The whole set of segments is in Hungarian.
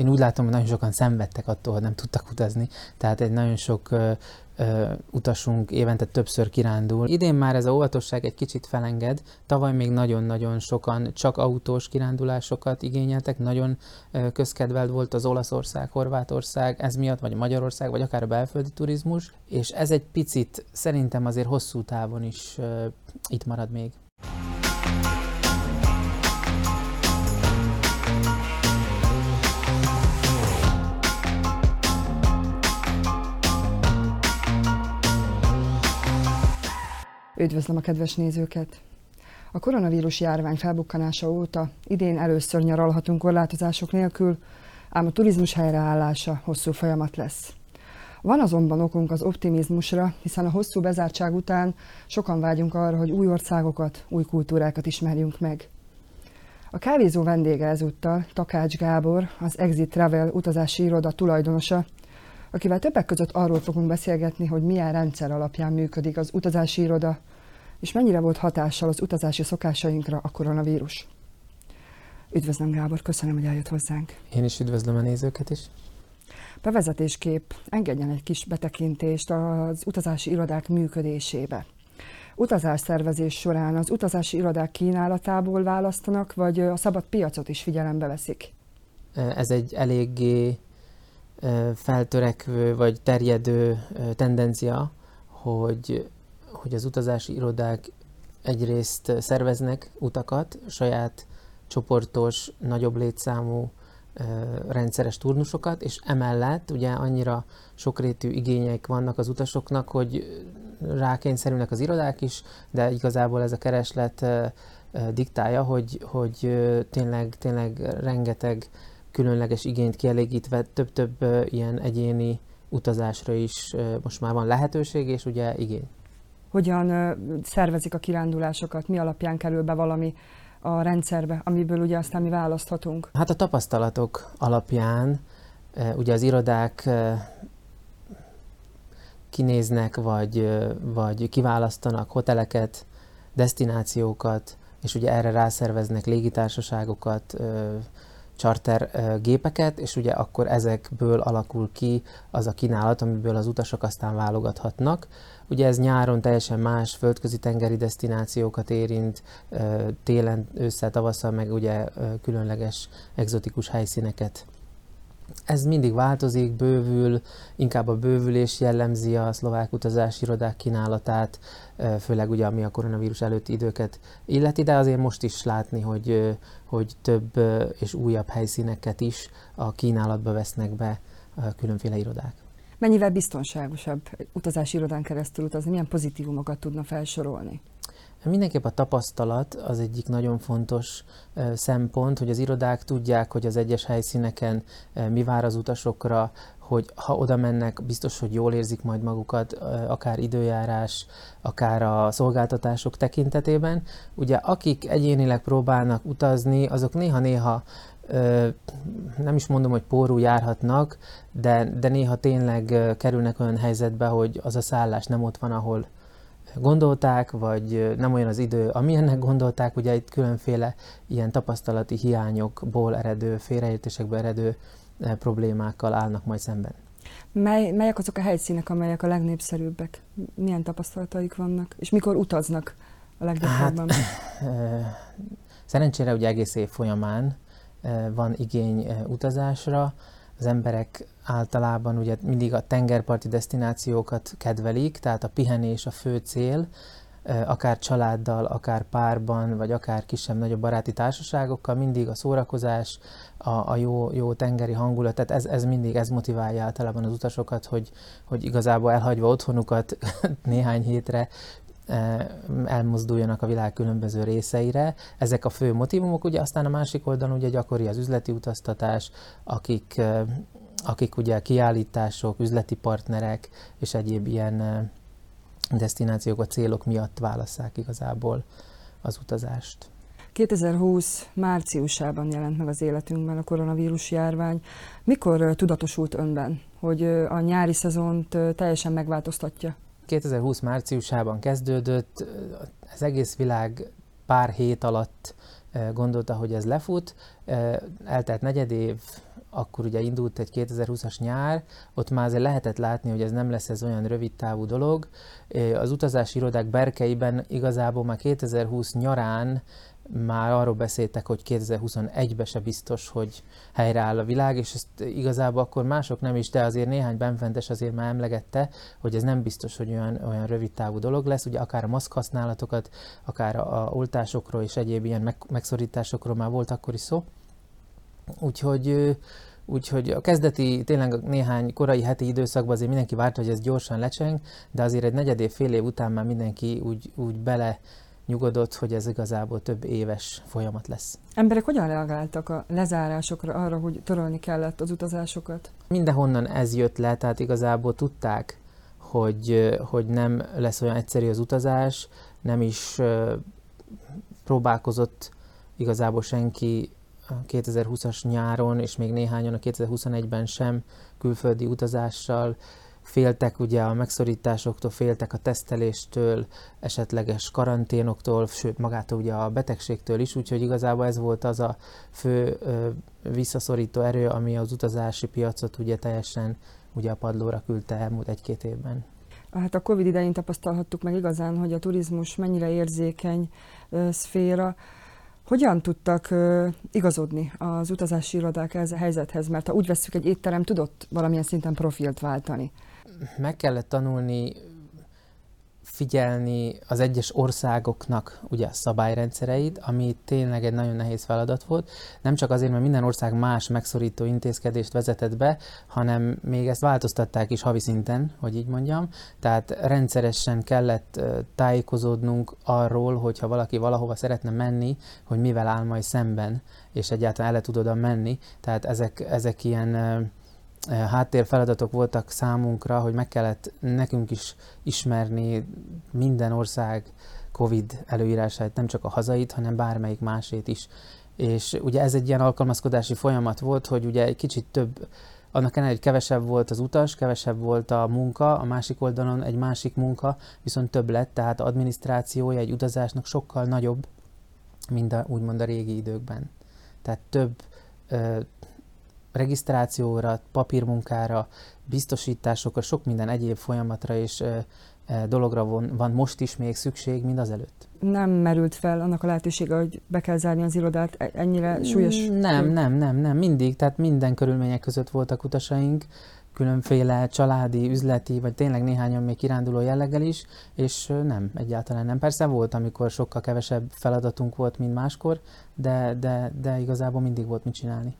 én úgy látom, hogy nagyon sokan szenvedtek attól, hogy nem tudtak utazni, tehát egy nagyon sok utasunk évente többször kirándul. Idén már ez a óvatosság egy kicsit felenged, tavaly még nagyon-nagyon sokan csak autós kirándulásokat igényeltek, nagyon közkedvelt volt az Olaszország, Horvátország, ez miatt, vagy Magyarország, vagy akár a belföldi turizmus, és ez egy picit szerintem azért hosszú távon is itt marad még. Üdvözlöm a kedves nézőket! A koronavírus járvány felbukkanása óta idén először nyaralhatunk korlátozások nélkül, ám a turizmus helyreállása hosszú folyamat lesz. Van azonban okunk az optimizmusra, hiszen a hosszú bezártság után sokan vágyunk arra, hogy új országokat, új kultúrákat ismerjünk meg. A kávézó vendége ezúttal Takács Gábor, az Exit Travel utazási iroda tulajdonosa, akivel többek között arról fogunk beszélgetni, hogy milyen rendszer alapján működik az utazási iroda, és mennyire volt hatással az utazási szokásainkra a koronavírus. Üdvözlöm Gábor, köszönöm, hogy eljött hozzánk. Én is üdvözlöm a nézőket is. Bevezetéskép engedjen egy kis betekintést az utazási irodák működésébe. Utazásszervezés során az utazási irodák kínálatából választanak, vagy a szabad piacot is figyelembe veszik? Ez egy eléggé feltörekvő vagy terjedő tendencia, hogy hogy az utazási irodák egyrészt szerveznek utakat, saját csoportos, nagyobb létszámú rendszeres turnusokat, és emellett ugye annyira sokrétű igények vannak az utasoknak, hogy rákényszerülnek az irodák is, de igazából ez a kereslet diktálja, hogy, hogy tényleg, tényleg rengeteg különleges igényt kielégítve több-több ilyen egyéni utazásra is most már van lehetőség, és ugye igény hogyan szervezik a kirándulásokat, mi alapján kerül be valami a rendszerbe, amiből ugye aztán mi választhatunk? Hát a tapasztalatok alapján ugye az irodák kinéznek, vagy, vagy kiválasztanak hoteleket, destinációkat, és ugye erre rászerveznek légitársaságokat, charter gépeket, és ugye akkor ezekből alakul ki az a kínálat, amiből az utasok aztán válogathatnak. Ugye ez nyáron teljesen más földközi tengeri destinációkat érint, télen, ősszel, tavasszal meg ugye különleges egzotikus helyszíneket. Ez mindig változik, bővül, inkább a bővülés jellemzi a szlovák utazási irodák kínálatát, főleg ugye ami a koronavírus előtti időket illeti, de azért most is látni, hogy, hogy több és újabb helyszíneket is a kínálatba vesznek be különféle irodák. Mennyivel biztonságosabb utazási irodán keresztül utazni? Milyen pozitívumokat tudna felsorolni? Mindenképp a tapasztalat az egyik nagyon fontos szempont, hogy az irodák tudják, hogy az egyes helyszíneken mi vár az utasokra, hogy ha oda mennek, biztos, hogy jól érzik majd magukat, akár időjárás, akár a szolgáltatások tekintetében. Ugye akik egyénileg próbálnak utazni, azok néha-néha nem is mondom, hogy pórú járhatnak, de, de néha tényleg kerülnek olyan helyzetbe, hogy az a szállás nem ott van, ahol gondolták, vagy nem olyan az idő, amilyennek gondolták, ugye itt különféle ilyen tapasztalati hiányokból eredő, félreértésekből eredő problémákkal állnak majd szemben. Mely, melyek azok a helyszínek, amelyek a legnépszerűbbek? Milyen tapasztalataik vannak? És mikor utaznak a leggyakrabban? Hát, szerencsére ugye egész év folyamán van igény utazásra. Az emberek általában ugye mindig a tengerparti destinációkat kedvelik, tehát a pihenés a fő cél, akár családdal, akár párban, vagy akár kisebb-nagyobb baráti társaságokkal, mindig a szórakozás, a, a jó, jó tengeri hangulat, tehát ez, ez mindig ez motiválja általában az utasokat, hogy, hogy igazából elhagyva otthonukat néhány hétre elmozduljanak a világ különböző részeire. Ezek a fő motivumok, ugye aztán a másik oldalon ugye gyakori az üzleti utaztatás, akik, akik ugye kiállítások, üzleti partnerek és egyéb ilyen destinációk, a célok miatt válasszák igazából az utazást. 2020 márciusában jelent meg az életünkben a koronavírus járvány. Mikor tudatosult önben, hogy a nyári szezont teljesen megváltoztatja? 2020 márciusában kezdődött, az egész világ pár hét alatt gondolta, hogy ez lefut, eltelt negyed év, akkor ugye indult egy 2020-as nyár, ott már azért lehetett látni, hogy ez nem lesz ez olyan rövid távú dolog. Az utazási irodák berkeiben igazából már 2020 nyarán már arról beszéltek, hogy 2021-ben se biztos, hogy helyreáll a világ, és ezt igazából akkor mások nem is, de azért néhány benfentes azért már emlegette, hogy ez nem biztos, hogy olyan, olyan rövid távú dolog lesz, ugye akár a maszk használatokat, akár a, a oltásokról és egyéb ilyen meg, megszorításokról már volt akkor is szó. Úgyhogy Úgyhogy a kezdeti, tényleg néhány korai heti időszakban azért mindenki várta, hogy ez gyorsan lecseng, de azért egy negyed év, fél év után már mindenki úgy, úgy bele nyugodott, hogy ez igazából több éves folyamat lesz. Emberek hogyan reagáltak a lezárásokra, arra, hogy törölni kellett az utazásokat? Mindenhonnan ez jött le, tehát igazából tudták, hogy, hogy nem lesz olyan egyszerű az utazás, nem is próbálkozott igazából senki 2020-as nyáron, és még néhányan a 2021-ben sem külföldi utazással, féltek ugye a megszorításoktól, féltek a teszteléstől, esetleges karanténoktól, sőt magától ugye a betegségtől is, úgyhogy igazából ez volt az a fő ö, visszaszorító erő, ami az utazási piacot ugye teljesen ugye a padlóra küldte elmúlt egy-két évben. Hát a Covid idején tapasztalhattuk meg igazán, hogy a turizmus mennyire érzékeny ö, szféra, hogyan tudtak igazodni az utazási irodák ez a helyzethez? Mert ha úgy veszük, egy étterem tudott valamilyen szinten profilt váltani. Meg kellett tanulni figyelni az egyes országoknak ugye a szabályrendszereit, ami tényleg egy nagyon nehéz feladat volt. Nem csak azért, mert minden ország más megszorító intézkedést vezetett be, hanem még ezt változtatták is havi szinten, hogy így mondjam. Tehát rendszeresen kellett tájékozódnunk arról, hogyha valaki valahova szeretne menni, hogy mivel áll majd szemben, és egyáltalán el tud oda menni. Tehát ezek, ezek ilyen háttérfeladatok voltak számunkra, hogy meg kellett nekünk is ismerni minden ország COVID előírását, nem csak a hazait, hanem bármelyik másét is. És ugye ez egy ilyen alkalmazkodási folyamat volt, hogy ugye egy kicsit több, annak ellenére, hogy kevesebb volt az utas, kevesebb volt a munka, a másik oldalon egy másik munka, viszont több lett, tehát adminisztrációja egy utazásnak sokkal nagyobb, mint a, úgymond a régi időkben. Tehát több regisztrációra, papírmunkára, biztosításokra, sok minden egyéb folyamatra és dologra van, van most is még szükség, mint az előtt. Nem merült fel annak a lehetősége, hogy be kell zárni az irodát e- ennyire súlyos? Nem, nem, nem, nem, mindig, tehát minden körülmények között voltak utasaink, különféle családi, üzleti, vagy tényleg néhányan még kiránduló jelleggel is, és nem, egyáltalán nem. Persze volt, amikor sokkal kevesebb feladatunk volt, mint máskor, de, de, de igazából mindig volt mit csinálni.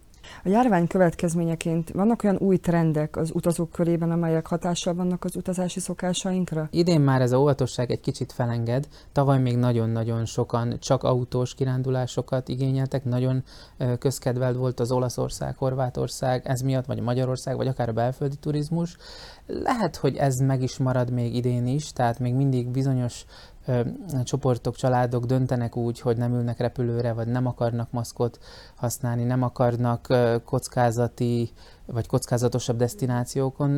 A járvány következményeként vannak olyan új trendek az utazók körében, amelyek hatással vannak az utazási szokásainkra? Idén már ez a óvatosság egy kicsit felenged. Tavaly még nagyon-nagyon sokan csak autós kirándulásokat igényeltek, nagyon közkedvelt volt az Olaszország, Horvátország, ez miatt, vagy Magyarország, vagy akár a belföldi turizmus. Lehet, hogy ez meg is marad még idén is, tehát még mindig bizonyos csoportok, családok döntenek úgy, hogy nem ülnek repülőre, vagy nem akarnak maszkot használni, nem akarnak kockázati vagy kockázatosabb destinációkon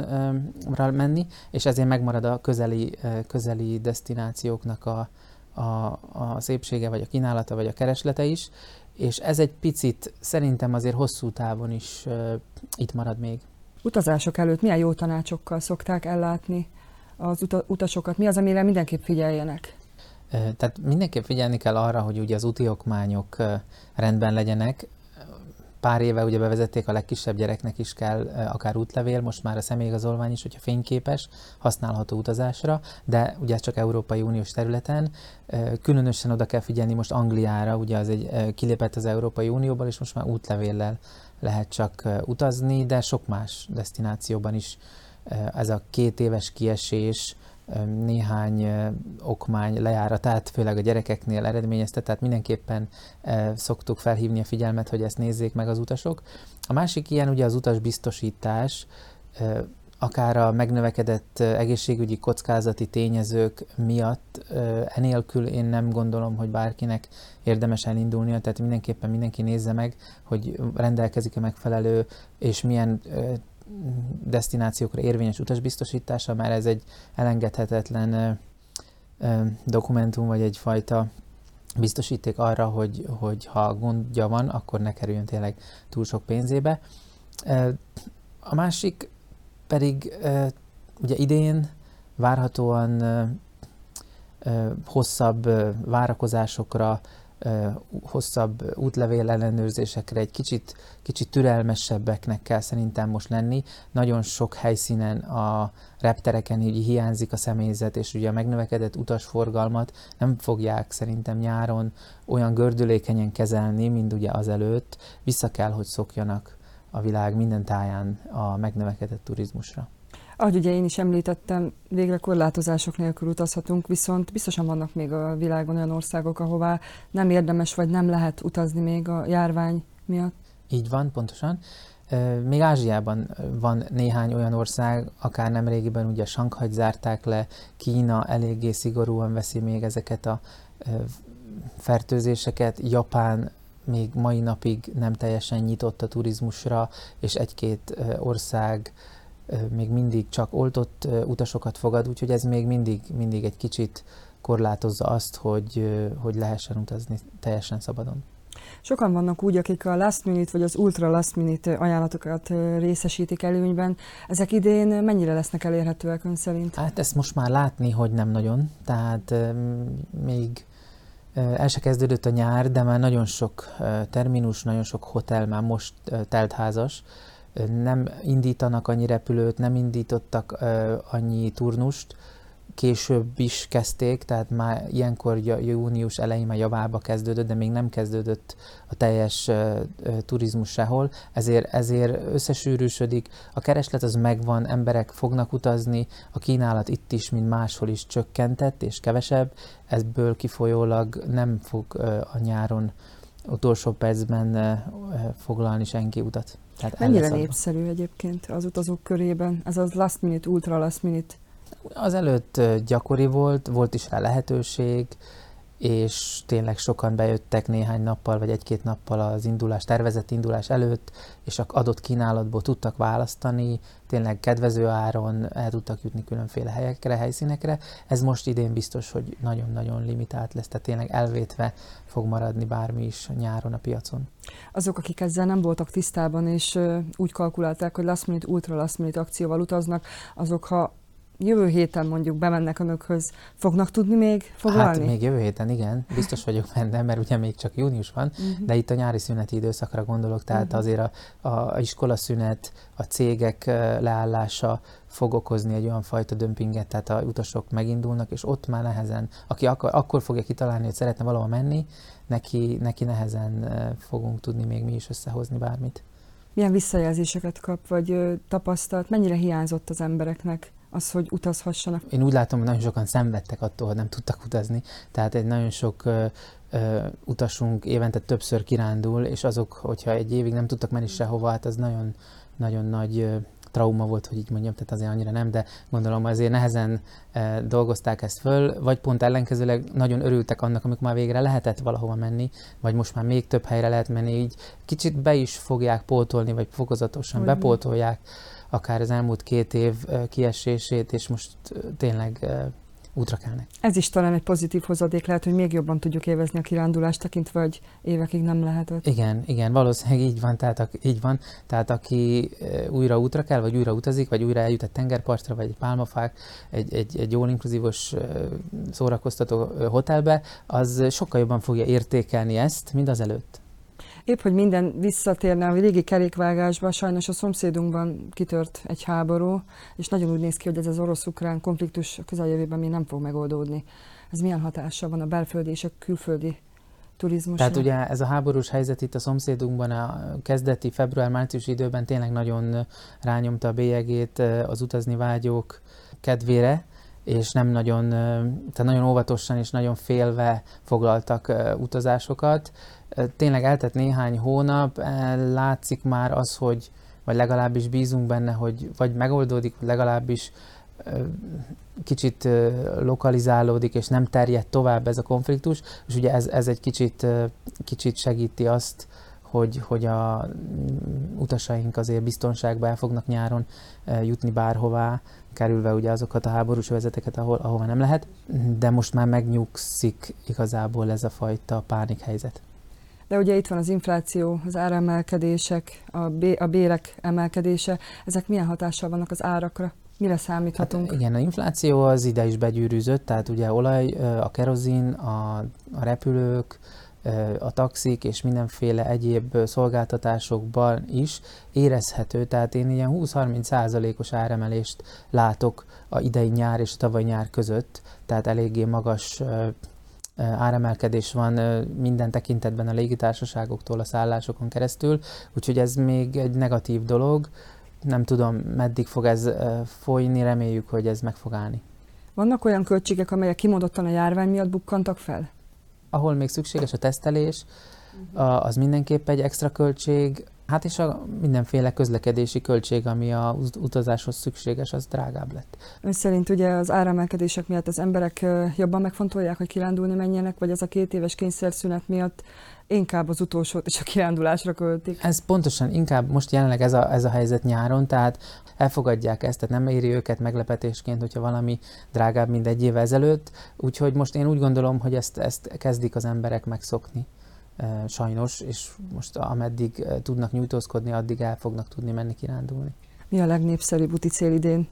menni, és ezért megmarad a közeli, közeli destinációknak a, a, a szépsége, vagy a kínálata, vagy a kereslete is, és ez egy picit szerintem azért hosszú távon is itt marad még. Utazások előtt milyen jó tanácsokkal szokták ellátni az utasokat? Mi az, amire mindenképp figyeljenek? Tehát mindenképp figyelni kell arra, hogy ugye az úti okmányok rendben legyenek. Pár éve ugye bevezették a legkisebb gyereknek is kell akár útlevél, most már a személyigazolvány is, hogyha fényképes, használható utazásra, de ugye csak Európai Uniós területen. Különösen oda kell figyelni most Angliára, ugye az egy kilépett az Európai Unióból, és most már útlevéllel lehet csak utazni, de sok más destinációban is ez a két éves kiesés, néhány okmány lejáratát, főleg a gyerekeknél eredményezte, tehát mindenképpen szoktuk felhívni a figyelmet, hogy ezt nézzék meg az utasok. A másik ilyen ugye az utasbiztosítás, akár a megnövekedett egészségügyi kockázati tényezők miatt, enélkül én nem gondolom, hogy bárkinek érdemes elindulnia, tehát mindenképpen mindenki nézze meg, hogy rendelkezik-e megfelelő és milyen destinációkra érvényes utasbiztosítása, mert ez egy elengedhetetlen dokumentum, vagy egyfajta biztosíték arra, hogy, hogy ha gondja van, akkor ne kerüljön tényleg túl sok pénzébe. A másik pedig ugye idén várhatóan hosszabb várakozásokra, hosszabb útlevél ellenőrzésekre egy kicsit, kicsit türelmesebbeknek kell szerintem most lenni. Nagyon sok helyszínen a reptereken így hiányzik a személyzet, és ugye a megnövekedett utasforgalmat nem fogják szerintem nyáron olyan gördülékenyen kezelni, mint ugye azelőtt. Vissza kell, hogy szokjanak a világ minden táján a megnövekedett turizmusra. Ahogy ugye én is említettem, végre korlátozások nélkül utazhatunk, viszont biztosan vannak még a világon olyan országok, ahová nem érdemes vagy nem lehet utazni még a járvány miatt. Így van, pontosan. Még Ázsiában van néhány olyan ország, akár nem régiben ugye Sankhajt zárták le, Kína eléggé szigorúan veszi még ezeket a fertőzéseket, Japán még mai napig nem teljesen nyitott a turizmusra, és egy-két ország még mindig csak oltott utasokat fogad, úgyhogy ez még mindig, mindig egy kicsit korlátozza azt, hogy, hogy lehessen utazni teljesen szabadon. Sokan vannak úgy, akik a last minute vagy az ultra last minute ajánlatokat részesítik előnyben. Ezek idén mennyire lesznek elérhetőek ön szerint? Hát ezt most már látni, hogy nem nagyon. Tehát még el se kezdődött a nyár, de már nagyon sok terminus, nagyon sok hotel már most teltházas, nem indítanak annyi repülőt, nem indítottak annyi turnust, később is kezdték, tehát már ilyenkor június elején már javába kezdődött, de még nem kezdődött a teljes uh, turizmus sehol, ezért, ezért összesűrűsödik, a kereslet az megvan, emberek fognak utazni, a kínálat itt is, mint máshol is csökkentett és kevesebb, ebből kifolyólag nem fog uh, a nyáron utolsó percben uh, foglalni senki utat. Tehát Mennyire népszerű egyébként az utazók körében ez az last minute, ultra last minute? Az előtt gyakori volt, volt is rá lehetőség, és tényleg sokan bejöttek néhány nappal, vagy egy-két nappal az indulás, tervezett indulás előtt, és a adott kínálatból tudtak választani, tényleg kedvező áron el tudtak jutni különféle helyekre, helyszínekre. Ez most idén biztos, hogy nagyon-nagyon limitált lesz, tehát tényleg elvétve fog maradni bármi is nyáron a piacon. Azok, akik ezzel nem voltak tisztában, és úgy kalkulálták, hogy last minute, ultra last minute akcióval utaznak, azok ha jövő héten mondjuk bemennek önökhöz, fognak tudni még foglalni? Hát még jövő héten, igen, biztos vagyok benne, mert ugye még csak június van, uh-huh. de itt a nyári szüneti időszakra gondolok, tehát uh-huh. azért a, a iskolaszünet, a cégek leállása fog okozni egy olyan fajta dömpinget, tehát a utasok megindulnak, és ott már nehezen, aki akkor, akkor fogja kitalálni, hogy szeretne valahol menni, neki, neki nehezen fogunk tudni még mi is összehozni bármit. Milyen visszajelzéseket kap, vagy tapasztalt, mennyire hiányzott az embereknek az, hogy utazhassanak? Én úgy látom, hogy nagyon sokan szenvedtek attól, hogy nem tudtak utazni, tehát egy nagyon sok ö, ö, utasunk évente többször kirándul, és azok, hogyha egy évig nem tudtak menni sehova, hát az nagyon, nagyon nagy ö, trauma volt, hogy így mondjam, tehát azért annyira nem, de gondolom azért nehezen e, dolgozták ezt föl, vagy pont ellenkezőleg nagyon örültek annak, amikor már végre lehetett valahova menni, vagy most már még több helyre lehet menni, így kicsit be is fogják pótolni, vagy fokozatosan Olyan. bepótolják akár az elmúlt két év kiesését, és most tényleg útra kelnek. Ez is talán egy pozitív hozadék lehet, hogy még jobban tudjuk évezni a kirándulást, tekintve, hogy évekig nem lehetett. Igen, igen, valószínűleg így van, tehát, így van, tehát aki újra útra kell, vagy újra utazik, vagy újra eljut egy tengerpartra, vagy egy pálmafák, egy, egy, egy jól inkluzívos szórakoztató hotelbe, az sokkal jobban fogja értékelni ezt, mint az előtt. Épp, hogy minden visszatérne a régi kerékvágásba, sajnos a szomszédunkban kitört egy háború, és nagyon úgy néz ki, hogy ez az orosz-ukrán konfliktus a közeljövőben még nem fog megoldódni. Ez milyen hatással van a belföldi és a külföldi turizmusra? Tehát ugye ez a háborús helyzet itt a szomszédunkban a kezdeti február-március időben tényleg nagyon rányomta a bélyegét az utazni vágyók kedvére, és nem nagyon, tehát nagyon óvatosan és nagyon félve foglaltak utazásokat. Tényleg eltett néhány hónap, látszik már az, hogy, vagy legalábbis bízunk benne, hogy vagy megoldódik, vagy legalábbis kicsit lokalizálódik, és nem terjed tovább ez a konfliktus, és ugye ez, ez egy kicsit, kicsit segíti azt, hogy, hogy a utasaink azért biztonságba el fognak nyáron jutni bárhová, kerülve ugye azokat a háborús vezeteket, ahol, ahova nem lehet, de most már megnyugszik igazából ez a fajta pánikhelyzet. De ugye itt van az infláció, az áremelkedések, a, bé- a bérek emelkedése. Ezek milyen hatással vannak az árakra? Mire számíthatunk? Hát igen, a infláció az ide is begyűrűzött, tehát ugye olaj, a kerozin, a, a repülők, a taxik és mindenféle egyéb szolgáltatásokban is érezhető, tehát én ilyen 20-30 százalékos áremelést látok a idei nyár és a tavaly nyár között, tehát eléggé magas áremelkedés van minden tekintetben a légitársaságoktól a szállásokon keresztül, úgyhogy ez még egy negatív dolog. Nem tudom, meddig fog ez folyni, reméljük, hogy ez meg fog állni. Vannak olyan költségek, amelyek kimondottan a járvány miatt bukkantak fel? ahol még szükséges a tesztelés, az mindenképp egy extra költség, hát és a mindenféle közlekedési költség, ami a utazáshoz szükséges, az drágább lett. Ön szerint ugye az áremelkedések miatt az emberek jobban megfontolják, hogy kirándulni menjenek, vagy ez a két éves kényszerszünet miatt inkább az utolsót és a kirándulásra költik? Ez pontosan, inkább most jelenleg ez a, ez a helyzet nyáron, tehát elfogadják ezt, tehát nem éri őket meglepetésként, hogyha valami drágább, mint egy év ezelőtt, úgyhogy most én úgy gondolom, hogy ezt, ezt kezdik az emberek megszokni sajnos, és most ameddig tudnak nyújtózkodni, addig el fognak tudni menni kirándulni. Mi a legnépszerűbb úti cél idén?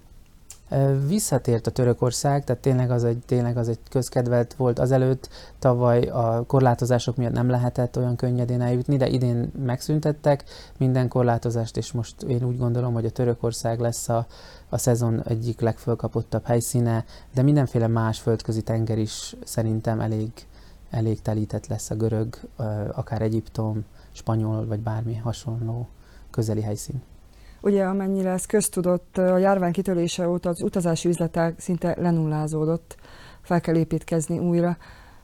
Visszatért a Törökország, tehát tényleg az egy, tényleg az egy közkedvelt volt azelőtt. Tavaly a korlátozások miatt nem lehetett olyan könnyedén eljutni, de idén megszüntettek minden korlátozást, és most én úgy gondolom, hogy a Törökország lesz a, a szezon egyik legfölkapottabb helyszíne, de mindenféle más földközi tenger is szerintem elég, elég telített lesz a görög, akár Egyiptom, spanyol vagy bármi hasonló közeli helyszín. Ugye amennyire ez köztudott, a járvány kitörése óta az utazási üzletek szinte lenullázódott, fel kell építkezni újra.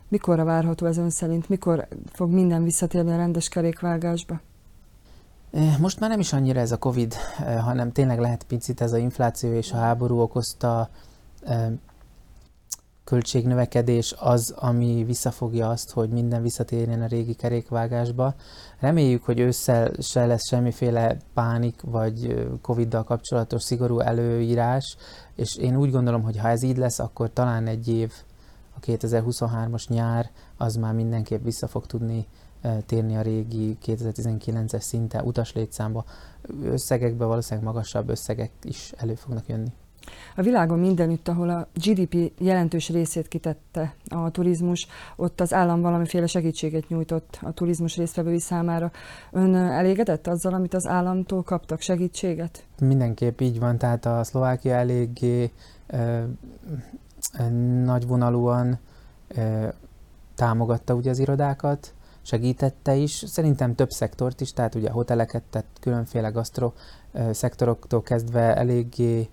Mikorra várható ez ön szerint? Mikor fog minden visszatérni a rendes kerékvágásba? Most már nem is annyira ez a Covid, hanem tényleg lehet picit ez a infláció és a háború okozta költségnövekedés az, ami visszafogja azt, hogy minden visszatérjen a régi kerékvágásba. Reméljük, hogy ősszel se lesz semmiféle pánik vagy Covid-dal kapcsolatos szigorú előírás, és én úgy gondolom, hogy ha ez így lesz, akkor talán egy év, a 2023-as nyár, az már mindenképp vissza fog tudni térni a régi 2019-es szinte utaslétszámba. Összegekbe valószínűleg magasabb összegek is elő fognak jönni. A világon mindenütt, ahol a GDP jelentős részét kitette a turizmus, ott az állam valamiféle segítséget nyújtott a turizmus résztvevői számára. Ön elégedett azzal, amit az államtól kaptak segítséget? Mindenképp így van, tehát a Szlovákia eléggé ö, nagyvonalúan ö, támogatta ugye az irodákat, segítette is, szerintem több szektort is, tehát ugye hoteleket, tehát különféle gasztro szektoroktól kezdve eléggé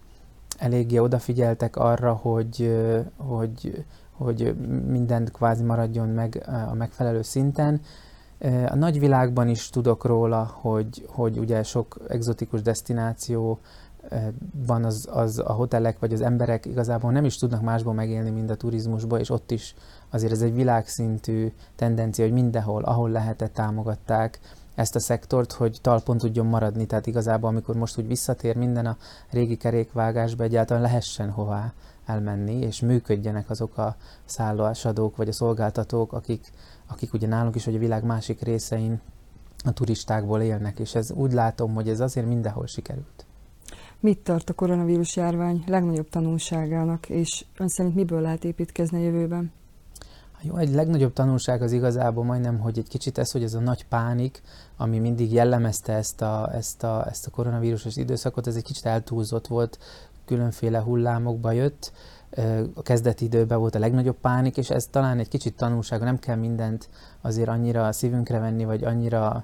eléggé odafigyeltek arra, hogy, hogy, hogy mindent kvázi maradjon meg a megfelelő szinten. A nagyvilágban is tudok róla, hogy, hogy ugye sok egzotikus destináció van az, az a hotelek vagy az emberek igazából nem is tudnak másból megélni, mint a turizmusból, és ott is azért ez egy világszintű tendencia, hogy mindenhol, ahol lehetett, támogatták ezt a szektort, hogy talpon tudjon maradni. Tehát igazából, amikor most úgy visszatér minden a régi kerékvágásba, egyáltalán lehessen hová elmenni, és működjenek azok a szállásadók vagy a szolgáltatók, akik, akik ugye nálunk is, hogy a világ másik részein a turistákból élnek, és ez úgy látom, hogy ez azért mindenhol sikerült. Mit tart a koronavírus járvány legnagyobb tanulságának, és ön szerint miből lehet építkezni a jövőben? Jó, egy legnagyobb tanulság az igazából majdnem, hogy egy kicsit ez, hogy ez a nagy pánik, ami mindig jellemezte ezt a, ezt a, ezt a koronavírusos időszakot, ez egy kicsit eltúlzott volt, különféle hullámokba jött. A kezdeti időben volt a legnagyobb pánik, és ez talán egy kicsit tanulság, nem kell mindent azért annyira szívünkre venni, vagy annyira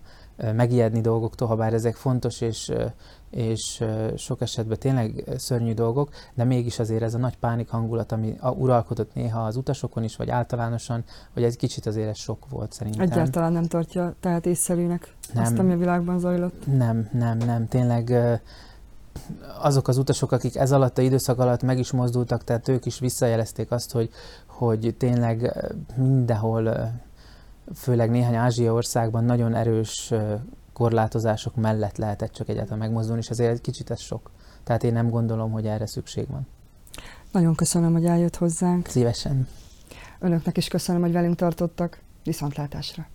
megijedni dolgoktól, ha bár ezek fontos és, és sok esetben tényleg szörnyű dolgok, de mégis azért ez a nagy pánik hangulat, ami uralkodott néha az utasokon is, vagy általánosan, hogy ez kicsit azért ez sok volt szerintem. Egyáltalán nem tartja tehát észszerűnek nem, azt, ami a világban zajlott? Nem, nem, nem. Tényleg azok az utasok, akik ez alatt a időszak alatt meg is mozdultak, tehát ők is visszajelezték azt, hogy, hogy tényleg mindenhol főleg néhány Ázsia országban nagyon erős korlátozások mellett lehetett csak egyáltalán megmozdulni, és azért egy kicsit ez sok. Tehát én nem gondolom, hogy erre szükség van. Nagyon köszönöm, hogy eljött hozzánk. Szívesen. Önöknek is köszönöm, hogy velünk tartottak. Viszontlátásra.